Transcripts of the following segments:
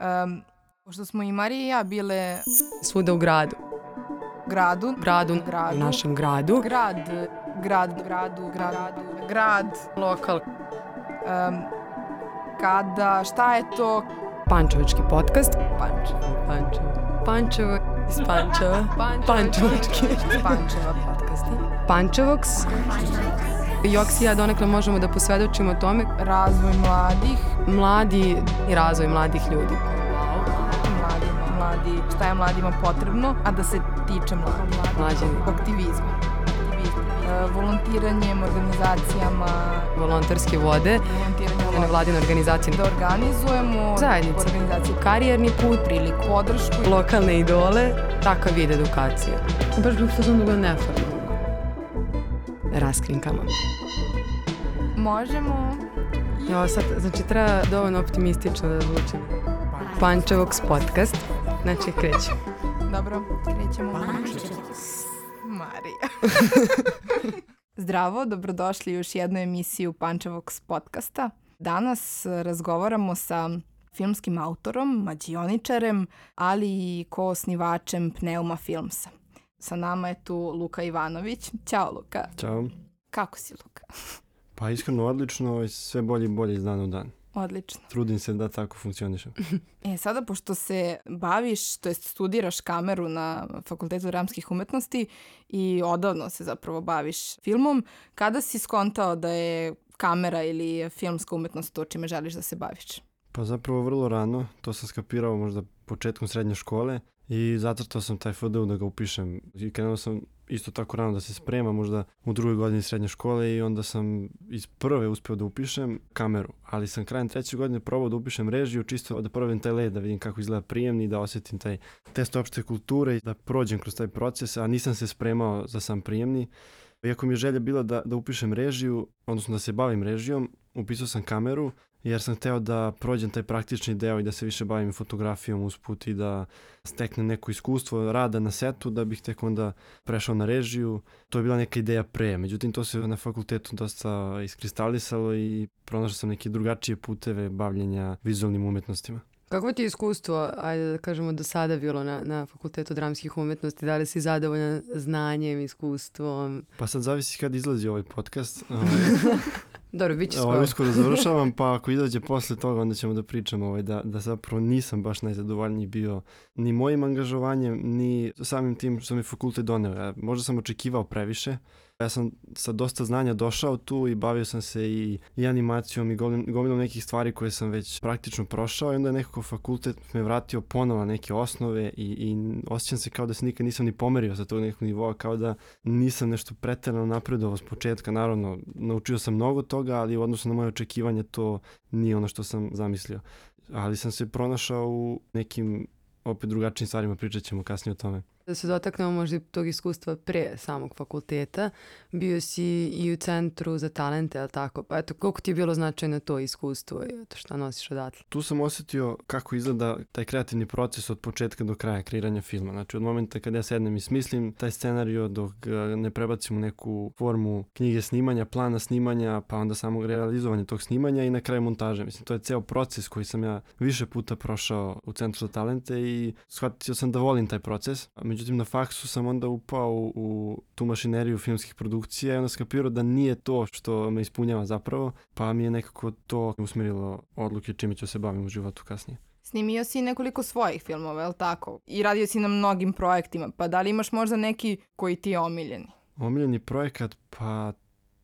Um, pošto smo i Marija i ja bile Svuda u gradu. gradu, Gradu, Gradu. u našem gradu. grad, grad, gradu, gradu, grad, Lokal. um, kada, šta je to Pančevački podcast. Pančevo? Pančevo. Pančevo iz Pančeva. Pančevački. Pančeva podcasti. Pančevoks. Joks i ja donekle možemo da posvedočimo tome Razvoj mladih, mladi i razvoj mladih ljudi. mladi, mladi, šta je mladima potrebno, a da se tiče mladih. Mlađi. Aktivizma. E, volontiranjem, organizacijama, Volonterske vode, volontiranje nevladine organizacije, da organizujemo Zajednice. organizacije karijerni put, priliku, podršku. lokalne idole, takav vid edukacije. Baš bih fazon da neformalno. Raskrinkama. Možemo Jo, sad, znači treba dovoljno optimistično da zvučim. Pančevoks podcast. Znači, krećem. Dobro, krećemo. Marija. Zdravo, dobrodošli u još jednu emisiju Pančevog podcasta. Danas razgovaramo sa filmskim autorom, mađioničarem, ali i koosnivačem Pneuma Filmsa. Sa nama je tu Luka Ivanović. Ćao Luka. Ćao. Kako si Luka? Pa iskreno odlično, sve bolje i bolje iz dana u dan. Odlično. Trudim se da tako funkcionišem. E, sada, pošto se baviš, to jest studiraš kameru na Fakultetu dramskih umetnosti i odavno se zapravo baviš filmom, kada si skontao da je kamera ili filmska umetnost to čime želiš da se baviš? Pa zapravo vrlo rano, to sam skapirao možda početkom srednje škole i zacrtao sam taj FDU da ga upišem. I krenuo sam isto tako rano da se sprema, možda u drugoj godini srednje škole i onda sam iz prve uspeo da upišem kameru, ali sam krajem treće godine probao da upišem režiju, čisto da probam taj led, da vidim kako izgleda prijemni, da osetim taj test opšte kulture i da prođem kroz taj proces, a nisam se spremao za sam prijemni. Iako mi je želja bila da, da upišem režiju, odnosno da se bavim režijom, upisao sam kameru jer sam hteo da prođem taj praktični deo i da se više bavim fotografijom usput i da steknem neko iskustvo rada na setu da bih tek onda prešao na režiju. To je bila neka ideja pre, međutim to se na fakultetu dosta iskristalisalo i pronašao sam neke drugačije puteve bavljenja vizualnim umetnostima. Kako ti je iskustvo, ajde da kažemo, do sada bilo na, na Fakultetu dramskih umetnosti? Da li si zadovoljan znanjem, iskustvom? Pa sad zavisi kad izlazi ovaj podcast. Ovaj, Dobro, bit će Ovo skoro. uskoro završavam, pa ako izađe posle toga, onda ćemo da pričamo ovaj, da, da zapravo nisam baš najzadovoljniji bio ni mojim angažovanjem, ni samim tim što mi fakultet doneo. Ja, možda sam očekivao previše. Ja sam sa dosta znanja došao tu i bavio sam se i, i animacijom i gomilom nekih stvari koje sam već praktično prošao i onda je nekako fakultet me vratio ponovo neke osnove i, i osjećam se kao da se nikad nisam ni pomerio sa tog nekog nivoa, kao da nisam nešto preterano napredovao s početka. Naravno, naučio sam mnogo toga, ali u odnosu na moje očekivanje to nije ono što sam zamislio. Ali sam se pronašao u nekim opet drugačijim stvarima, pričat ćemo kasnije o tome. Da se dotaknemo možda i tog iskustva pre samog fakulteta. Bio si i u centru za talente, ali tako? Pa eto, koliko ti je bilo značajno to iskustvo i eto šta nosiš odatle? Tu sam osetio kako izgleda taj kreativni proces od početka do kraja kreiranja filma. Znači od momenta kada ja sednem i smislim taj scenario dok ne prebacim u neku formu knjige snimanja, plana snimanja, pa onda samo realizovanje tog snimanja i na kraju montaže. Mislim, to je ceo proces koji sam ja više puta prošao u Centru za talente i shvatio sam da volim taj proces. Međutim, na faksu sam onda upao u, u tu mašineriju filmskih produkcija i onda skapirao da nije to što me ispunjava zapravo, pa mi je nekako to usmerilo odluke čime ću se bavim u životu kasnije. Snimio si nekoliko svojih filmova, je li tako? I radio si na mnogim projektima, pa da li imaš možda neki koji ti je omiljeni? Omiljeni projekat, pa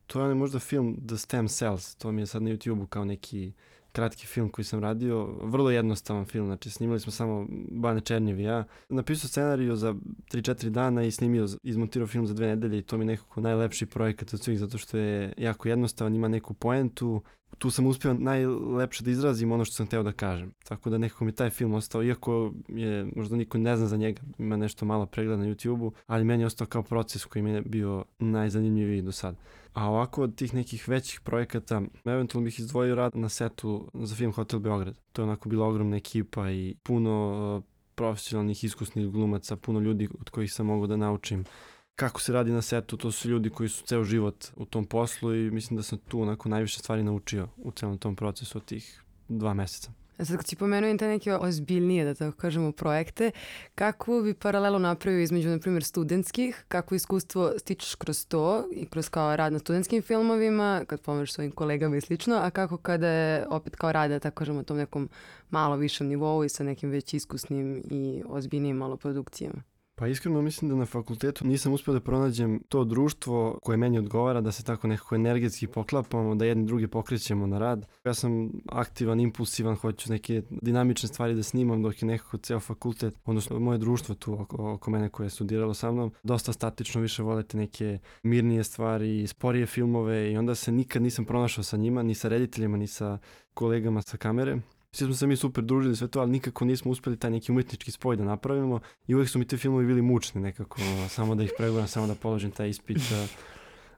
to je možda film The Stem Cells, to mi je sad na YouTube-u kao neki kratki film koji sam radio, vrlo jednostavan film, znači snimali smo samo Bane Černjev i ja. Napisao scenariju za 3-4 dana i snimio, izmontirao film za dve nedelje i to mi je nekako najlepši projekat od svih zato što je jako jednostavan, ima neku poentu, tu sam uspio najlepše da izrazim ono što sam hteo da kažem. Tako da nekako mi taj film ostao, iako je, možda niko ne zna za njega, ima nešto malo pregleda na YouTube-u, ali meni je ostao kao proces koji mi je bio najzanimljiviji do sada. A ovako od tih nekih većih projekata, eventualno bih izdvojio rad na setu za film Hotel Beograd. To je onako bila ogromna ekipa i puno uh, profesionalnih, iskusnih glumaca, puno ljudi od kojih sam mogao da naučim kako se radi na setu, to su ljudi koji su ceo život u tom poslu i mislim da sam tu onako najviše stvari naučio u celom tom procesu od tih dva meseca. E sad kad si pomenuo te neke ozbiljnije, da tako kažemo, projekte, kakvu bi paralelu napravio između, na primjer, studentskih, kakvo iskustvo stičeš kroz to i kroz kao rad na studentskim filmovima, kad pomeš svojim kolegama i slično, a kako kada je opet kao rada, tako kažemo, tom nekom malo višem nivou i sa nekim već iskusnim i ozbiljnijim malo produkcijama? Pa iskreno mislim da na fakultetu nisam uspio da pronađem to društvo koje meni odgovara, da se tako nekako energetski poklapamo, da jedni drugi pokrećemo na rad. Ja sam aktivan, impulsivan, hoću neke dinamične stvari da snimam dok je nekako ceo fakultet, odnosno moje društvo tu oko, oko mene koje je studiralo sa mnom, dosta statično više volete neke mirnije stvari, sporije filmove i onda se nikad nisam pronašao sa njima, ni sa rediteljima, ni sa kolegama sa kamere. Svi smo se mi super družili sve to, ali nikako nismo uspeli taj neki umetnički spoj da napravimo i uvek su mi te filmovi bili mučni nekako, samo da ih pregovoram, samo da položim taj ispit.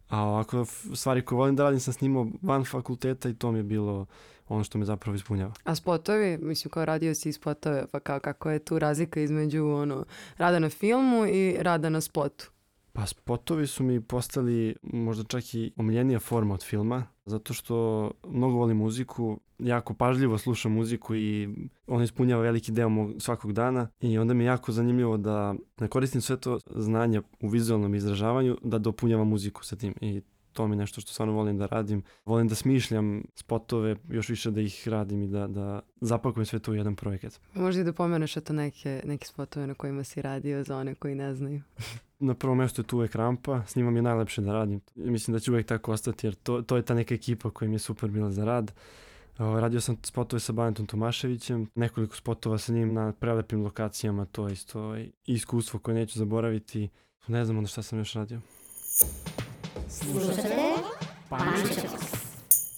A ovako stvari koje volim da radim sam snimao van fakulteta i to mi je bilo ono što me zapravo ispunjava. A spotovi, mislim kao radio si spotove, pa kao, kako je tu razlika između ono, rada na filmu i rada na spotu? Pa spotovi su mi postali možda čak i omiljenija forma od filma, zato što mnogo volim muziku, jako pažljivo slušam muziku i on ispunjava veliki deo mog svakog dana i onda mi je jako zanimljivo da ne koristim sve to znanje u vizualnom izražavanju, da dopunjavam muziku sa tim i to mi je nešto što stvarno volim da radim. Volim da smišljam spotove, još više da ih radim i da, da zapakujem sve to u jedan projekat. Možda i da pomeneš eto neke, neke spotove na kojima si radio za one koji ne znaju. na prvom mjestu je tu uvek rampa, s njima mi je najlepše da radim. Mislim da će uvek tako ostati jer to, to je ta neka ekipa koja mi je super bila za rad. Radio sam spotove sa Banetom Tomaševićem, nekoliko spotova sa njim na prelepim lokacijama, to je isto iskustvo koje neću zaboraviti. Ne znam onda šta sam još radio. Slušate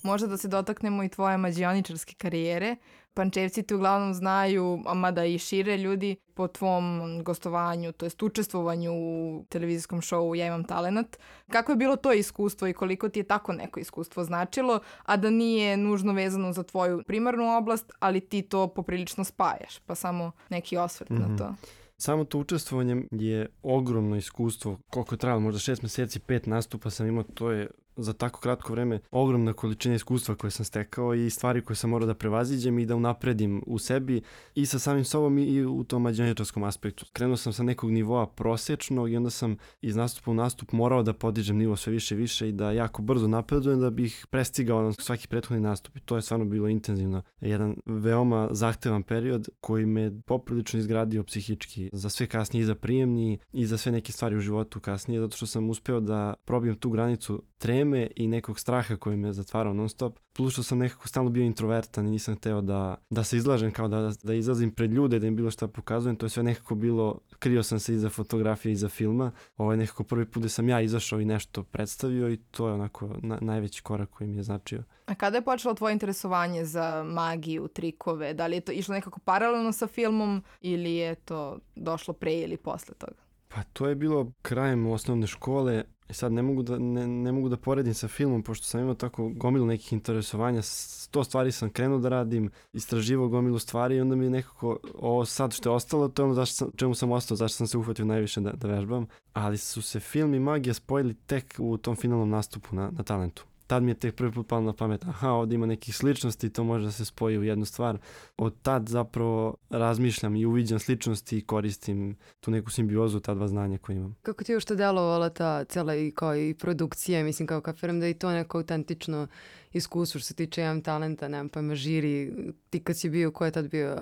Možda da se dotaknemo i tvoje mađioničarske karijere. Pančevci te uglavnom znaju, a mada i šire ljudi, po tvom gostovanju, to jest učestvovanju u televizijskom šovu Ja imam talenat. Kako je bilo to iskustvo i koliko ti je tako neko iskustvo značilo, a da nije nužno vezano za tvoju primarnu oblast, ali ti to poprilično spajaš, pa samo neki osvrt mm -hmm. na mhm. to. Samo to učestvovanje je ogromno iskustvo. Koliko je trajalo, možda šest meseci, pet nastupa sam imao, to je za tako kratko vreme ogromna količina iskustva koje sam stekao i stvari koje sam morao da prevaziđem i da unapredim u sebi i sa samim sobom i u tom mađaničarskom aspektu. Krenuo sam sa nekog nivoa prosječnog i onda sam iz nastupa u nastup morao da podižem nivo sve više i više i da jako brzo napredujem da bih prestigao na svaki prethodni nastup. I to je stvarno bilo intenzivno. Jedan veoma zahtevan period koji me poprilično izgradio psihički za sve kasnije i za prijemni i za sve neke stvari u životu kasnije, zato što sam uspeo da probijem tu granicu treme i nekog straha koji me zatvarao non stop. Plus što sam nekako stalno bio introvertan i nisam hteo da, da se izlažem kao da, da izlazim pred ljude, da im bilo šta pokazujem. To je sve nekako bilo, krio sam se iza fotografije, iza filma. Ovo je nekako prvi put da sam ja izašao i nešto predstavio i to je onako na, najveći korak koji mi je značio. A kada je počelo tvoje interesovanje za magiju, trikove? Da li je to išlo nekako paralelno sa filmom ili je to došlo pre ili posle toga? Pa to je bilo krajem osnovne škole. I sad ne mogu, da, ne, ne mogu da poredim sa filmom, pošto sam imao tako gomilu nekih interesovanja, sto stvari sam krenuo da radim, istraživao gomilu stvari i onda mi nekako ovo sad što je ostalo, to je ono zašto sam, čemu sam ostao, zašto sam se uhvatio najviše da, da vežbam. Ali su se film i magija spojili tek u tom finalnom nastupu na, na talentu tad mi je tek prvi put palo na pamet, aha, ovdje ima nekih sličnosti i to može da se spoji u jednu stvar. Od tad zapravo razmišljam i uviđam sličnosti i koristim tu neku simbiozu ta dva znanja koje imam. Kako ti je što delovala ta cela i kao i produkcija, mislim kao kafiram da je to neko autentično iskustvo što se tiče imam talenta, nemam pojma, žiri, ti kad si bio, ko je tad bio,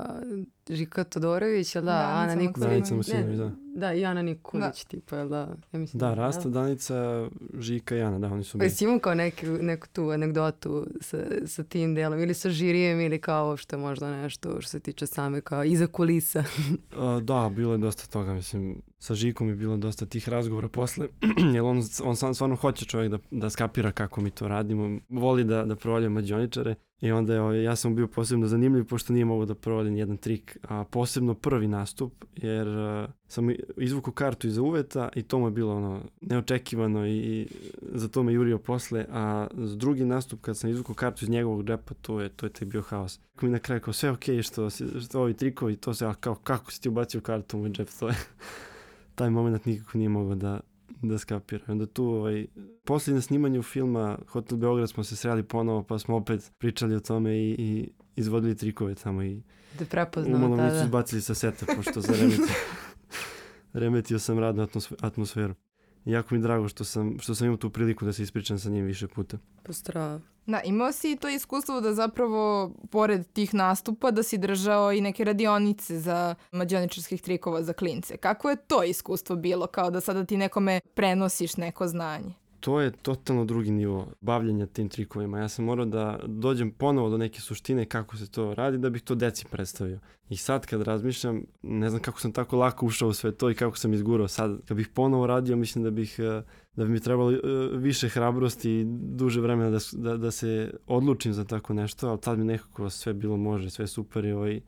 Žika Todorović, jel da, da Ana Nikolić? Danica Musinović, da. Da, i Ana Nikolić, da. tipa, jel da? Ja mislim, da, da Rasta, da. Danica, Žika i Ana, da, oni su bili. Jesi imao kao neku, neku tu anegdotu sa, sa tim delom, ili sa žirijem, ili kao što možda nešto što se tiče same kao iza kulisa? da, bilo je dosta toga, mislim, sa Žikom je bilo dosta tih razgovora posle, jer on, on sam stvarno hoće čovjek da, da skapira kako mi to radimo, voli da, da provalja mađioničare i onda je, ja sam bio posebno zanimljiv pošto nije mogo da provalim jedan trik, a posebno prvi nastup, jer uh, sam izvukao kartu iza uveta i to mu je bilo ono neočekivano i za to me jurio posle, a drugi nastup kad sam izvukao kartu iz njegovog džepa, to je, to je tek bio haos. Kako mi na kraju kao sve okej okay, što, što ovi trikovi, to se, kao kako si ti ubacio kartu u moj džep, to je taj moment nikako nije mogao da, da skapiraju. Onda tu, ovaj, poslije snimanja filma Hotel Beograd smo se sreli ponovo, pa smo opet pričali o tome i, i izvodili trikove tamo i Da prepoznao, umalo da, mi su da. izbacili sa seta, pošto zaremetio, remetio sam radnu atmosfe- atmosferu. I jako mi je drago što sam, što sam imao tu priliku da se ispričam sa njim više puta. Pozdrav. Da, imao si to iskustvo da zapravo, pored tih nastupa, da si držao i neke radionice za mađioničarskih trikova za klince. Kako je to iskustvo bilo, kao da sada ti nekome prenosiš neko znanje? To je totalno drugi nivo bavljenja tim trikovima. Ja sam morao da dođem ponovo do neke suštine kako se to radi da bih to deci predstavio. I sad kad razmišljam, ne znam kako sam tako lako ušao u sve to i kako sam izgurao. Sad kad bih ponovo radio, mislim da bih eh, da bi mi trebalo eh, više hrabrosti i duže vremena da, da, da se odlučim za tako nešto, ali tad mi nekako sve bilo može, sve super i ovaj,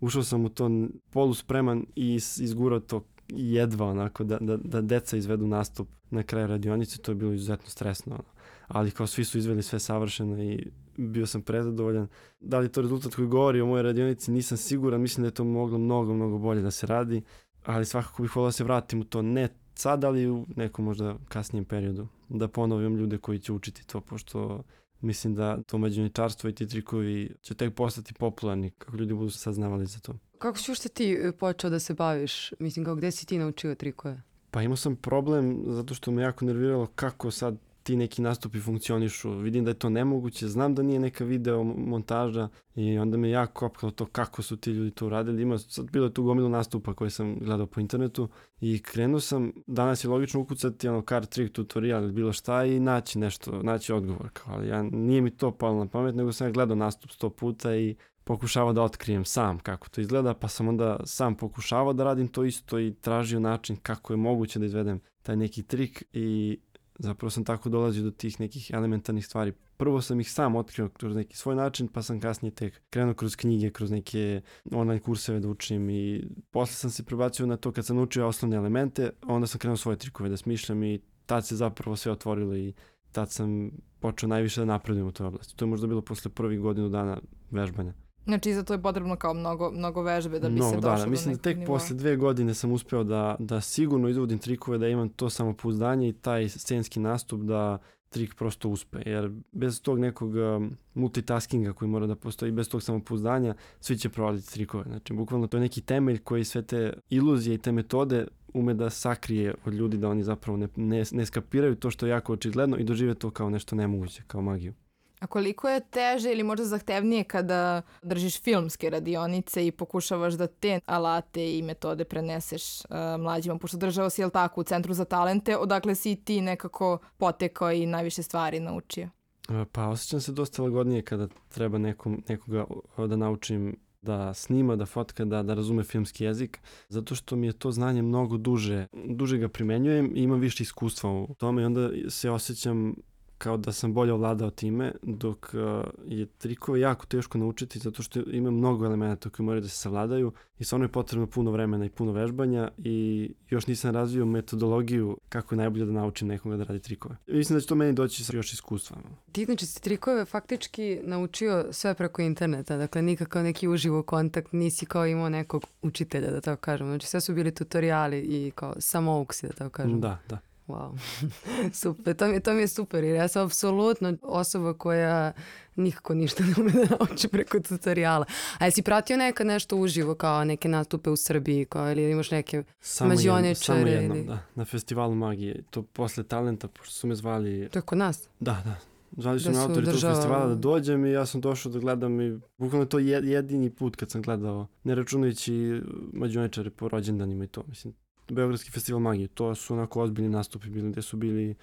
ušao sam u to n- poluspreman i izgurao to jedva onako da, da, da deca izvedu nastup na kraju radionice, to je bilo izuzetno stresno. Ali kao svi su izveli sve savršeno i bio sam prezadovoljan. Da li to rezultat koji govori o mojoj radionici, nisam siguran, mislim da je to moglo mnogo, mnogo bolje da se radi, ali svakako bih volio da se vratim u to, ne sad, ali u nekom možda kasnijem periodu, da ponovim ljude koji će učiti to, pošto mislim da to mađuničarstvo i ti trikovi će tek postati popularni kako ljudi budu saznavali za to. Kako si ušte ti e, počeo da se baviš? Mislim, kao gde si ti naučio trikove? Pa imao sam problem zato što me jako nerviralo kako sad ti neki nastupi funkcionišu. Vidim da je to nemoguće, znam da nije neka video montaža i onda me jako kopkalo to kako su ti ljudi to uradili. Ima, sad bilo je tu gomilu nastupa koje sam gledao po internetu i krenuo sam, danas je logično ukucati ono card trick tutorial ili bilo šta i naći nešto, naći odgovor. Kao, ali ja, nije mi to palo na pamet, nego sam ja gledao nastup sto puta i pokušavao da otkrijem sam kako to izgleda, pa sam onda sam pokušavao da radim to isto i tražio način kako je moguće da izvedem taj neki trik i zapravo sam tako dolazio do tih nekih elementarnih stvari. Prvo sam ih sam otkrio kroz neki svoj način, pa sam kasnije tek krenuo kroz knjige, kroz neke online kurseve da učim i posle sam se prebacio na to kad sam naučio osnovne elemente, onda sam krenuo svoje trikove da smišljam i tad se zapravo sve otvorilo i tad sam počeo najviše da napredujem u toj oblasti. To je možda bilo posle prvih godinu dana vežbanja. Znači, za to je potrebno kao mnogo, mnogo vežbe da bi se Mnogo, došlo da, da. Mislim da tek nivoa. posle dve godine sam uspeo da, da sigurno izvodim trikove, da imam to samopouzdanje i taj scenski nastup da trik prosto uspe. Jer bez tog nekog um, multitaskinga koji mora da postoji, bez tog samopouzdanja, svi će provaliti trikove. Znači, bukvalno to je neki temelj koji sve te iluzije i te metode ume da sakrije od ljudi da oni zapravo ne, ne, ne skapiraju to što je jako očigledno i dožive to kao nešto nemoguće, kao magiju. A koliko je teže ili možda zahtevnije kada držiš filmske radionice i pokušavaš da te alate i metode preneseš uh, mlađima, pošto držao si, jel tako, u Centru za talente, odakle si ti nekako potekao i najviše stvari naučio? E, Pa osjećam se dosta lagodnije kada treba nekom, nekoga o, da naučim da snima, da fotka, da, da razume filmski jezik, zato što mi je to znanje mnogo duže, duže ga primenjujem i imam više iskustva u tome i onda se osjećam kao da sam bolje ovladao time, dok uh, je trikove jako teško naučiti zato što ima mnogo elemenata koji moraju da se savladaju i stvarno je potrebno puno vremena i puno vežbanja i još nisam razvio metodologiju kako je najbolje da naučim nekoga da radi trikove. Mislim da će to meni doći sa još iskustva. Ti znači si trikove faktički naučio sve preko interneta, dakle nikakav neki uživo kontakt, nisi kao imao nekog učitelja, da tako kažem. Znači sve su bili tutoriali i kao samouksi, da tako kažem. Da, da. Wow. super, to mi, je- to mi je super jer ja sam apsolutno osoba koja nikako ništa ne ume da nauči preko tutoriala. A jesi pratio nekad nešto uživo kao neke nastupe u Srbiji kao, ili imaš neke... Samo Mađioničare samo jednom, ili- da. Na festivalu magije. To posle talenta, pošto su me zvali... To je kod nas. Da, da. Zvali su Da me autori tog održava- festivala da dođem i ja sam došao da gledam i bukvalno to je- jedini put kad sam gledao, ne računajući mađioničare po rođendanima i to, mislim. Beogradski festival magije, to su onako ozbiljni nastupi bili, gde su bili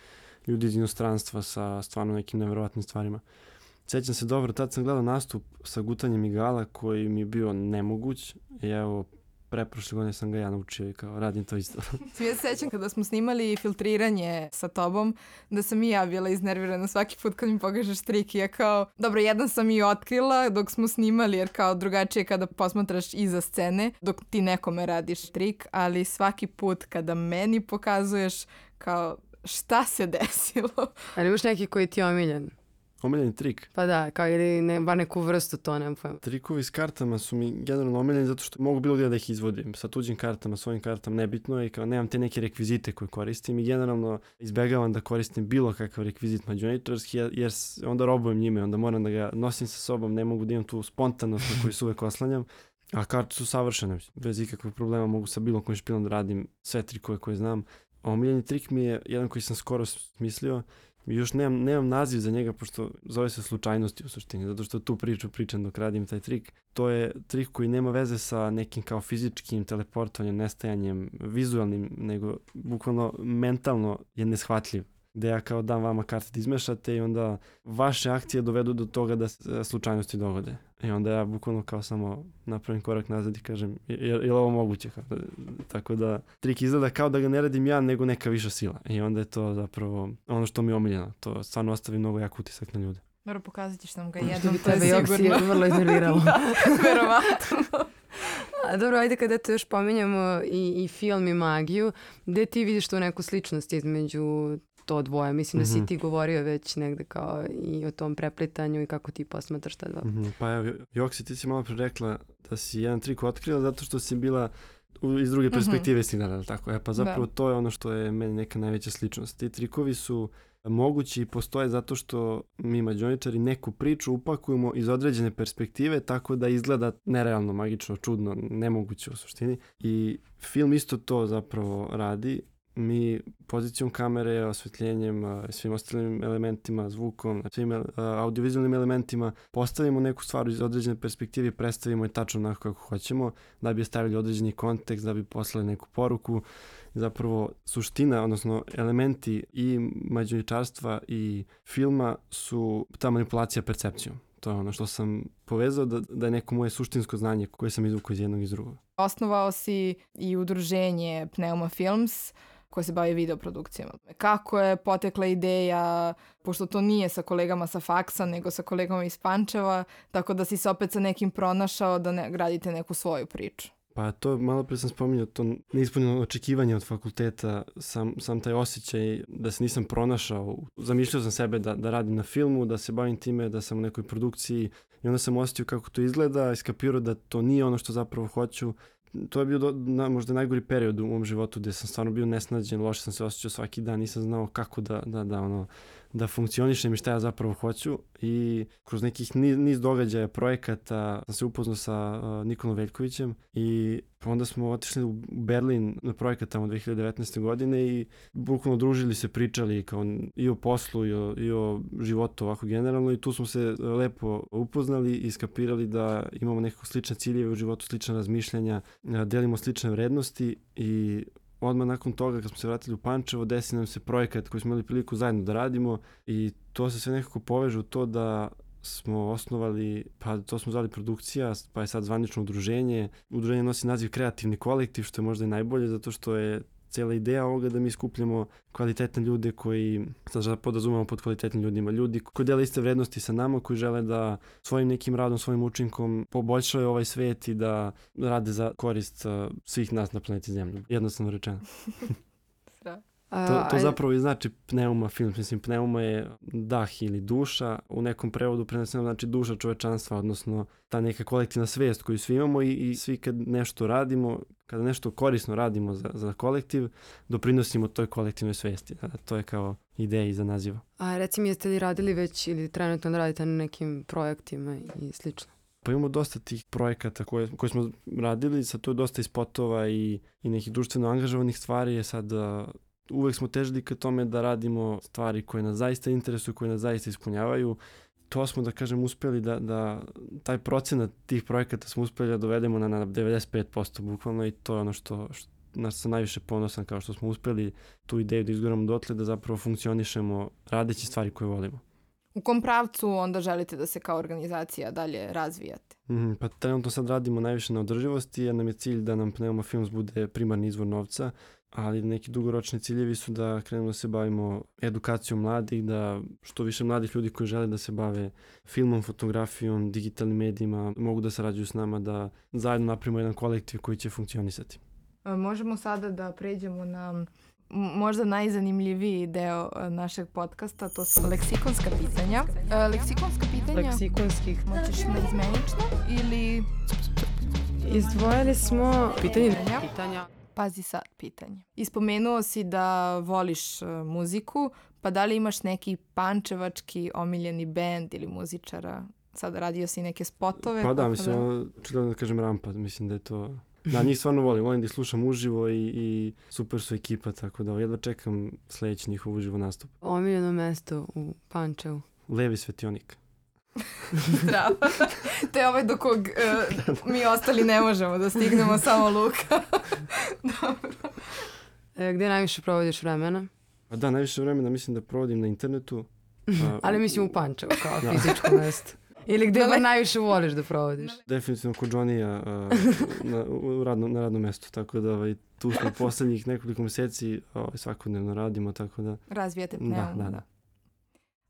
ljudi iz inostranstva sa stvarno nekim neverovatnim stvarima. Sećam se dobro, tad sam gledao nastup sa gutanjem igala koji mi je bio nemoguć i evo, preprošle godine sam ga ja naučio i kao radim to isto. Ja se sećam kada smo snimali filtriranje sa tobom, da sam i ja bila iznervirana svaki put kad mi pokažeš trik i ja kao, dobro, jedan sam i otkrila dok smo snimali, jer kao drugačije je kada posmatraš iza scene, dok ti nekome radiš trik, ali svaki put kada meni pokazuješ kao šta se desilo. Ali imaš neki koji ti je omiljen. Omiljeni trik. Pa da, kao ili ne, bar neku vrstu to, nemam pojma. Trikovi s kartama su mi generalno omiljeni zato što mogu bilo gdje da ih izvodim. Sa tuđim kartama, svojim kartama, nebitno je i kao nemam te neke rekvizite koje koristim i generalno izbegavam da koristim bilo kakav rekvizit mađoničarski jer, onda robujem njime, onda moram da ga nosim sa sobom, ne mogu da imam tu spontanost na koju se uvek oslanjam. A karte su savršene, bez ikakvih problema mogu sa bilo kojim špilom da radim sve trikove koje znam. Omiljeni trik mi je jedan koji sam skoro smislio, još nemam, nemam naziv za njega, pošto zove se slučajnosti u suštini, zato što tu priču pričam dok radim taj trik. To je trik koji nema veze sa nekim kao fizičkim teleportovanjem, nestajanjem, vizualnim, nego bukvalno mentalno je neshvatljiv. Gde ja kao dam vama karte da izmešate i onda vaše akcije dovedu do toga da se slučajnosti dogode. I onda ja bukvalno kao samo napravim korak nazad i kažem, je, je li ovo moguće? Kao da- Tako da trik izgleda kao da ga ne radim ja, nego neka viša sila. I onda je to zapravo ono što mi je omiljeno. To stvarno ostavi mnogo jak utisak na ljude. Dobro, pokazat ćeš nam ga Što jednom, bi to je tebe Joksi sigurno. vrlo iznerviralo. da, verovatno. A dobro, ajde kada to još pominjamo i, i film i magiju, gde ti vidiš tu neku sličnost između to dvoje? Mislim da si Mhm. ti govorio već negde kao i o tom preplitanju i kako ti posmatraš ta dva. Mhm, Pa evo, Joksi, ti si malo pre rekla da si jedan trik otkrila zato što si bila u, iz druge Mhm. perspektive si gledala, tako? E pa zapravo Da. to je ono što je meni neka najveća sličnost. Ti trikovi su mogući i postoje zato što mi mađoničari neku priču upakujemo iz određene perspektive tako da izgleda nerealno, magično, čudno, nemoguće u suštini. I film isto to zapravo radi. Mi pozicijom kamere, osvetljenjem, svim ostalim elementima, zvukom, svim audiovizualnim elementima postavimo neku stvar iz određene perspektive i predstavimo je tačno onako kako hoćemo, da bi stavili određeni kontekst, da bi poslali neku poruku. Zapravo suština, odnosno elementi i mađoničarstva i filma su ta manipulacija percepcijom. To je ono što sam povezao da, da je neko moje suštinsko znanje koje sam izvukao iz jednog i iz drugog. Osnovao si i udruženje Pneuma Films koje se bavi videoprodukcijama. Kako je potekla ideja, pošto to nije sa kolegama sa faksa, nego sa kolegama iz Pančeva, tako da si se opet sa nekim pronašao da ne, gradite neku svoju priču. Pa to malo pre sam spominjao, to neispunjeno očekivanje od fakulteta, sam, sam taj osjećaj da se nisam pronašao. Zamišljao sam sebe da, da radim na filmu, da se bavim time, da sam u nekoj produkciji i onda sam osjetio kako to izgleda, iskapirao da to nije ono što zapravo hoću. To je bio do, na, možda najgori period u mom životu gde sam stvarno bio nesnađen, loše sam se osjećao svaki dan, nisam znao kako da, da, da ono, da funkcionišem i šta ja zapravo hoću i kroz nekih niz, niz događaja, projekata sam se upoznao sa uh, Nikolom Veljkovićem i onda smo otišli u Berlin na projekat tamo 2019. godine i bukvalno družili se, pričali kao i o poslu i o, i o životu ovako generalno i tu smo se lepo upoznali i skapirali da imamo nekako slične ciljeve u životu, slične razmišljanja, delimo slične vrednosti i odmah nakon toga kad smo se vratili u Pančevo desi nam se projekat koji smo imali priliku zajedno da radimo i to se sve nekako poveže u to da smo osnovali, pa to smo zvali produkcija, pa je sad zvanično udruženje. Udruženje nosi naziv kreativni kolektiv, što je možda i najbolje, zato što je cijela ideja ovoga da mi skupljamo kvalitetne ljude koji, sad podrazumemo pod kvalitetnim ljudima, ljudi koji dele iste vrednosti sa nama, koji žele da svojim nekim radom, svojim učinkom poboljšaju ovaj svet i da rade za korist uh, svih nas na planeti Zemlju. Jednostavno rečeno. To, to zapravo i znači pneuma film, mislim pneuma je dah ili duša, u nekom prevodu preneseno znači duša čovečanstva, odnosno ta neka kolektivna svest koju svi imamo i, i svi kad nešto radimo, kada nešto korisno radimo za, za kolektiv, doprinosimo toj kolektivnoj svesti. To je kao ideja iza naziva. A reci mi, jeste li radili već ili trenutno radite na nekim projektima i slično? Pa imamo dosta tih projekata koje, koje smo radili, sad to je dosta i spotova i, i nekih društveno angažovanih stvari, je sad uvek smo težili ka tome da radimo stvari koje nas zaista interesuju, koje nas zaista ispunjavaju. To smo, da kažem, uspeli da, da taj procenat tih projekata smo uspeli da dovedemo na, na 95% bukvalno i to je ono što, što na što sam najviše ponosan kao što smo uspeli tu ideju da izguramo dotle da zapravo funkcionišemo radeći stvari koje volimo. U kom pravcu onda želite da se kao organizacija dalje razvijate? Mhm, pa trenutno sad radimo najviše na održivosti jer nam je cilj da nam Pneuma Films bude primarni izvor novca, ali neki dugoročni ciljevi su da krenemo da se bavimo edukacijom mladih, da što više mladih ljudi koji žele da se bave filmom, fotografijom, digitalnim medijima mogu da sarađuju s nama, da zajedno napravimo jedan kolektiv koji će funkcionisati. Možemo sada da pređemo na možda najzanimljiviji deo našeg podcasta, to su leksikonska pitanja. Leksikonska pitanja, Leksikonskih. moćeš naizmenično ili... Izdvojili smo pitanje Pitanja. Pazi sad pitanje. Ispomenuo si da voliš e, muziku, pa da li imaš neki pančevački omiljeni bend ili muzičara? Sad radio si neke spotove. Pa da, mislim, očigledno da kažem rampa, mislim da je to... Da, njih stvarno volim, volim da ih slušam uživo i, i super su ekipa, tako da jedva čekam sledeći njihov uživo nastup. Omiljeno mesto u Pančevu. Levi svetionik. Zdravo. to je ovaj do kog e, mi ostali ne možemo da stignemo, samo Luka. E, gde najviše provodiš vremena? A da, najviše vremena mislim da provodim na internetu. a, Ali mislim u Pančevu kao Da. fizičko mesto. Ili gde bar najviše voliš da provodiš? Definitivno kod Johnny-a na, u radno, na radnom mestu, tako da ovaj, tu smo poslednjih nekoliko meseci ovaj, svakodnevno radimo, tako da... Razvijate Da, pneum. da, da.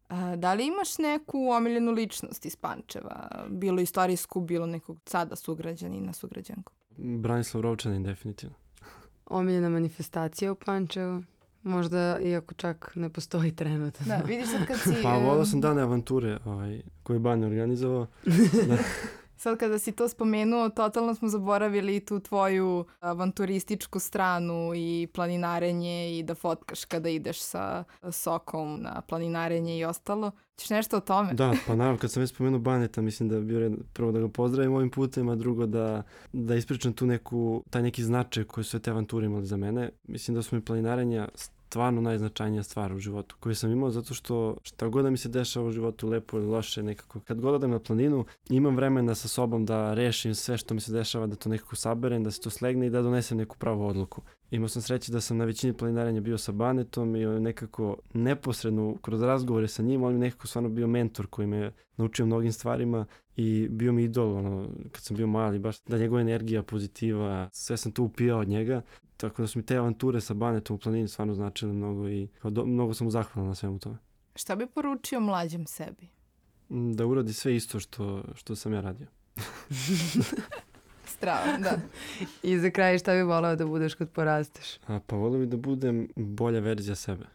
A, da li imaš neku omiljenu ličnost iz Pančeva? Bilo istorijsku, bilo nekog sada sugrađanina, sugrađanku? Branislav Rovčanin, definitivno. Omiljena manifestacija u Pančevu? Možda, iako čak ne postoji trenutno. Da, vidiš sad kad si... Pa volao sam dane avanture ovaj, koje je Banja organizovao. Sad kada si to spomenuo, totalno smo zaboravili tu tvoju avanturističku stranu i planinarenje i da fotkaš kada ideš sa sokom na planinarenje i ostalo. Ćeš nešto o tome? Da, pa naravno, kad sam već spomenuo Baneta, mislim da bi bio prvo da ga pozdravim ovim putem, a drugo da, da ispričam tu neku, taj neki značaj koji su te avanture imali za mene. Mislim da su mi planinarenja stvarno najznačajnija stvar u životu koju sam imao zato što šta god da mi se dešava u životu lepo ili loše nekako kad god odem na planinu imam vremena sa sobom da rešim sve što mi se dešava da to nekako saberem da se to slegne i da donesem neku pravu odluku. Imao sam sreće da sam na većini planinarenja bio sa Banetom i on nekako neposredno kroz razgovore sa njim on je nekako stvarno bio mentor koji me naučio mnogim stvarima i bio mi idol ono, kad sam bio mali baš da njegova energija pozitiva sve sam to upijao od njega tako da su mi te avanture sa Banetom u planini stvarno značile mnogo i kao do, mnogo sam mu zahvalan na svemu tome. Šta bi poručio mlađem sebi? Mm, Da uradi sve isto što, što sam ja radio. Strava, da. I za kraj šta bi volao da budeš kad porasteš? A, pa volio bi da budem bolja verzija sebe.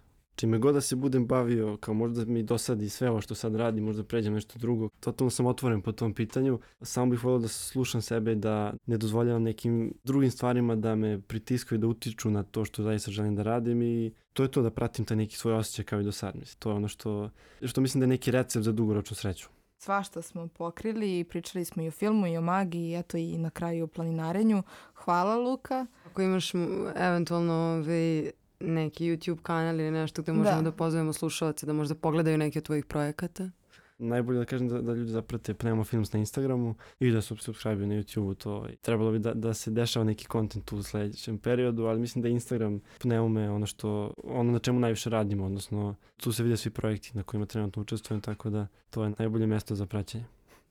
Čime god da se budem bavio, kao možda mi dosadi sve ovo što sad radi, možda pređem nešto drugo. Totalno sam otvoren po tom pitanju. Samo bih volio da slušam sebe, da ne dozvoljavam nekim drugim stvarima da me pritiskaju, da utiču na to što zaista želim da radim i to je to da pratim taj neki svoj osjećaj kao i do sad. Mislim. To je ono što, što mislim da je neki recept za dugoročnu sreću. Svašta smo pokrili i pričali smo i o filmu i o magiji, eto i na kraju o planinarenju. Hvala Luka. Ako imaš eventualno ovaj, neki YouTube kanal ili nešto gde možemo Da. da, pozovemo slušalce da možda pogledaju neke od tvojih projekata. Najbolje da kažem da, da ljudi zaprate Pneuma Films na Instagramu i da su subscribe na YouTubeu, to ovaj, trebalo bi da, da se dešava neki kontent u sledećem periodu, ali mislim da je Instagram Pneume ono što, ono na čemu najviše radimo, odnosno tu se vide svi projekti na kojima trenutno učestvujem, tako da to je najbolje mesto za praćenje.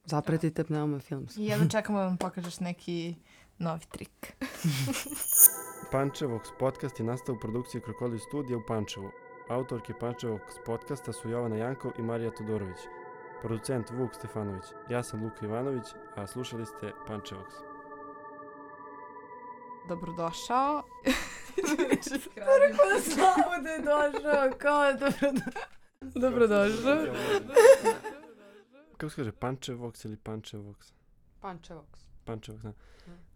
Zapratite Pneuma Films. I jedno čekamo da vam pokažeš neki novi trik. Pančevox podcast je nastao u produkciji Krokodil studija u Pančevu. Autorke Pančevox podcasta su Jovana Jankov i Marija Todorović. Producent Vuk Stefanović. Ja sam Luka Ivanović, a slušali ste Pančevox. Dobrodošao. Rekao da znamo da je došao, kao dobro, dobrodošao. Kako se kaže, Pančevox ili Pančevox? Pančevox. Pančevox, da.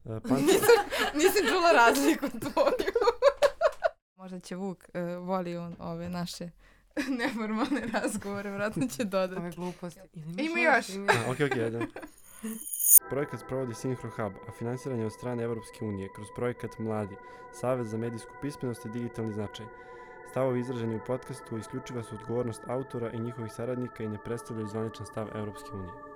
Uh, Panče... Nisam čula razliku tvoju. Možda će Vuk, uh, voli on ove naše neformalne razgovore, vratno će dodati. Ove gluposti. Ima još. A, ok, ok, ajde. Projekat sprovodi Synchro Hub, a financiran je od strane Evropske unije kroz projekat Mladi, Savez za medijsku pismenost i digitalni značaj. Stavovi izraženi u podcastu isključiva su odgovornost autora i njihovih saradnika i ne predstavljaju zvaničan stav Evropske unije.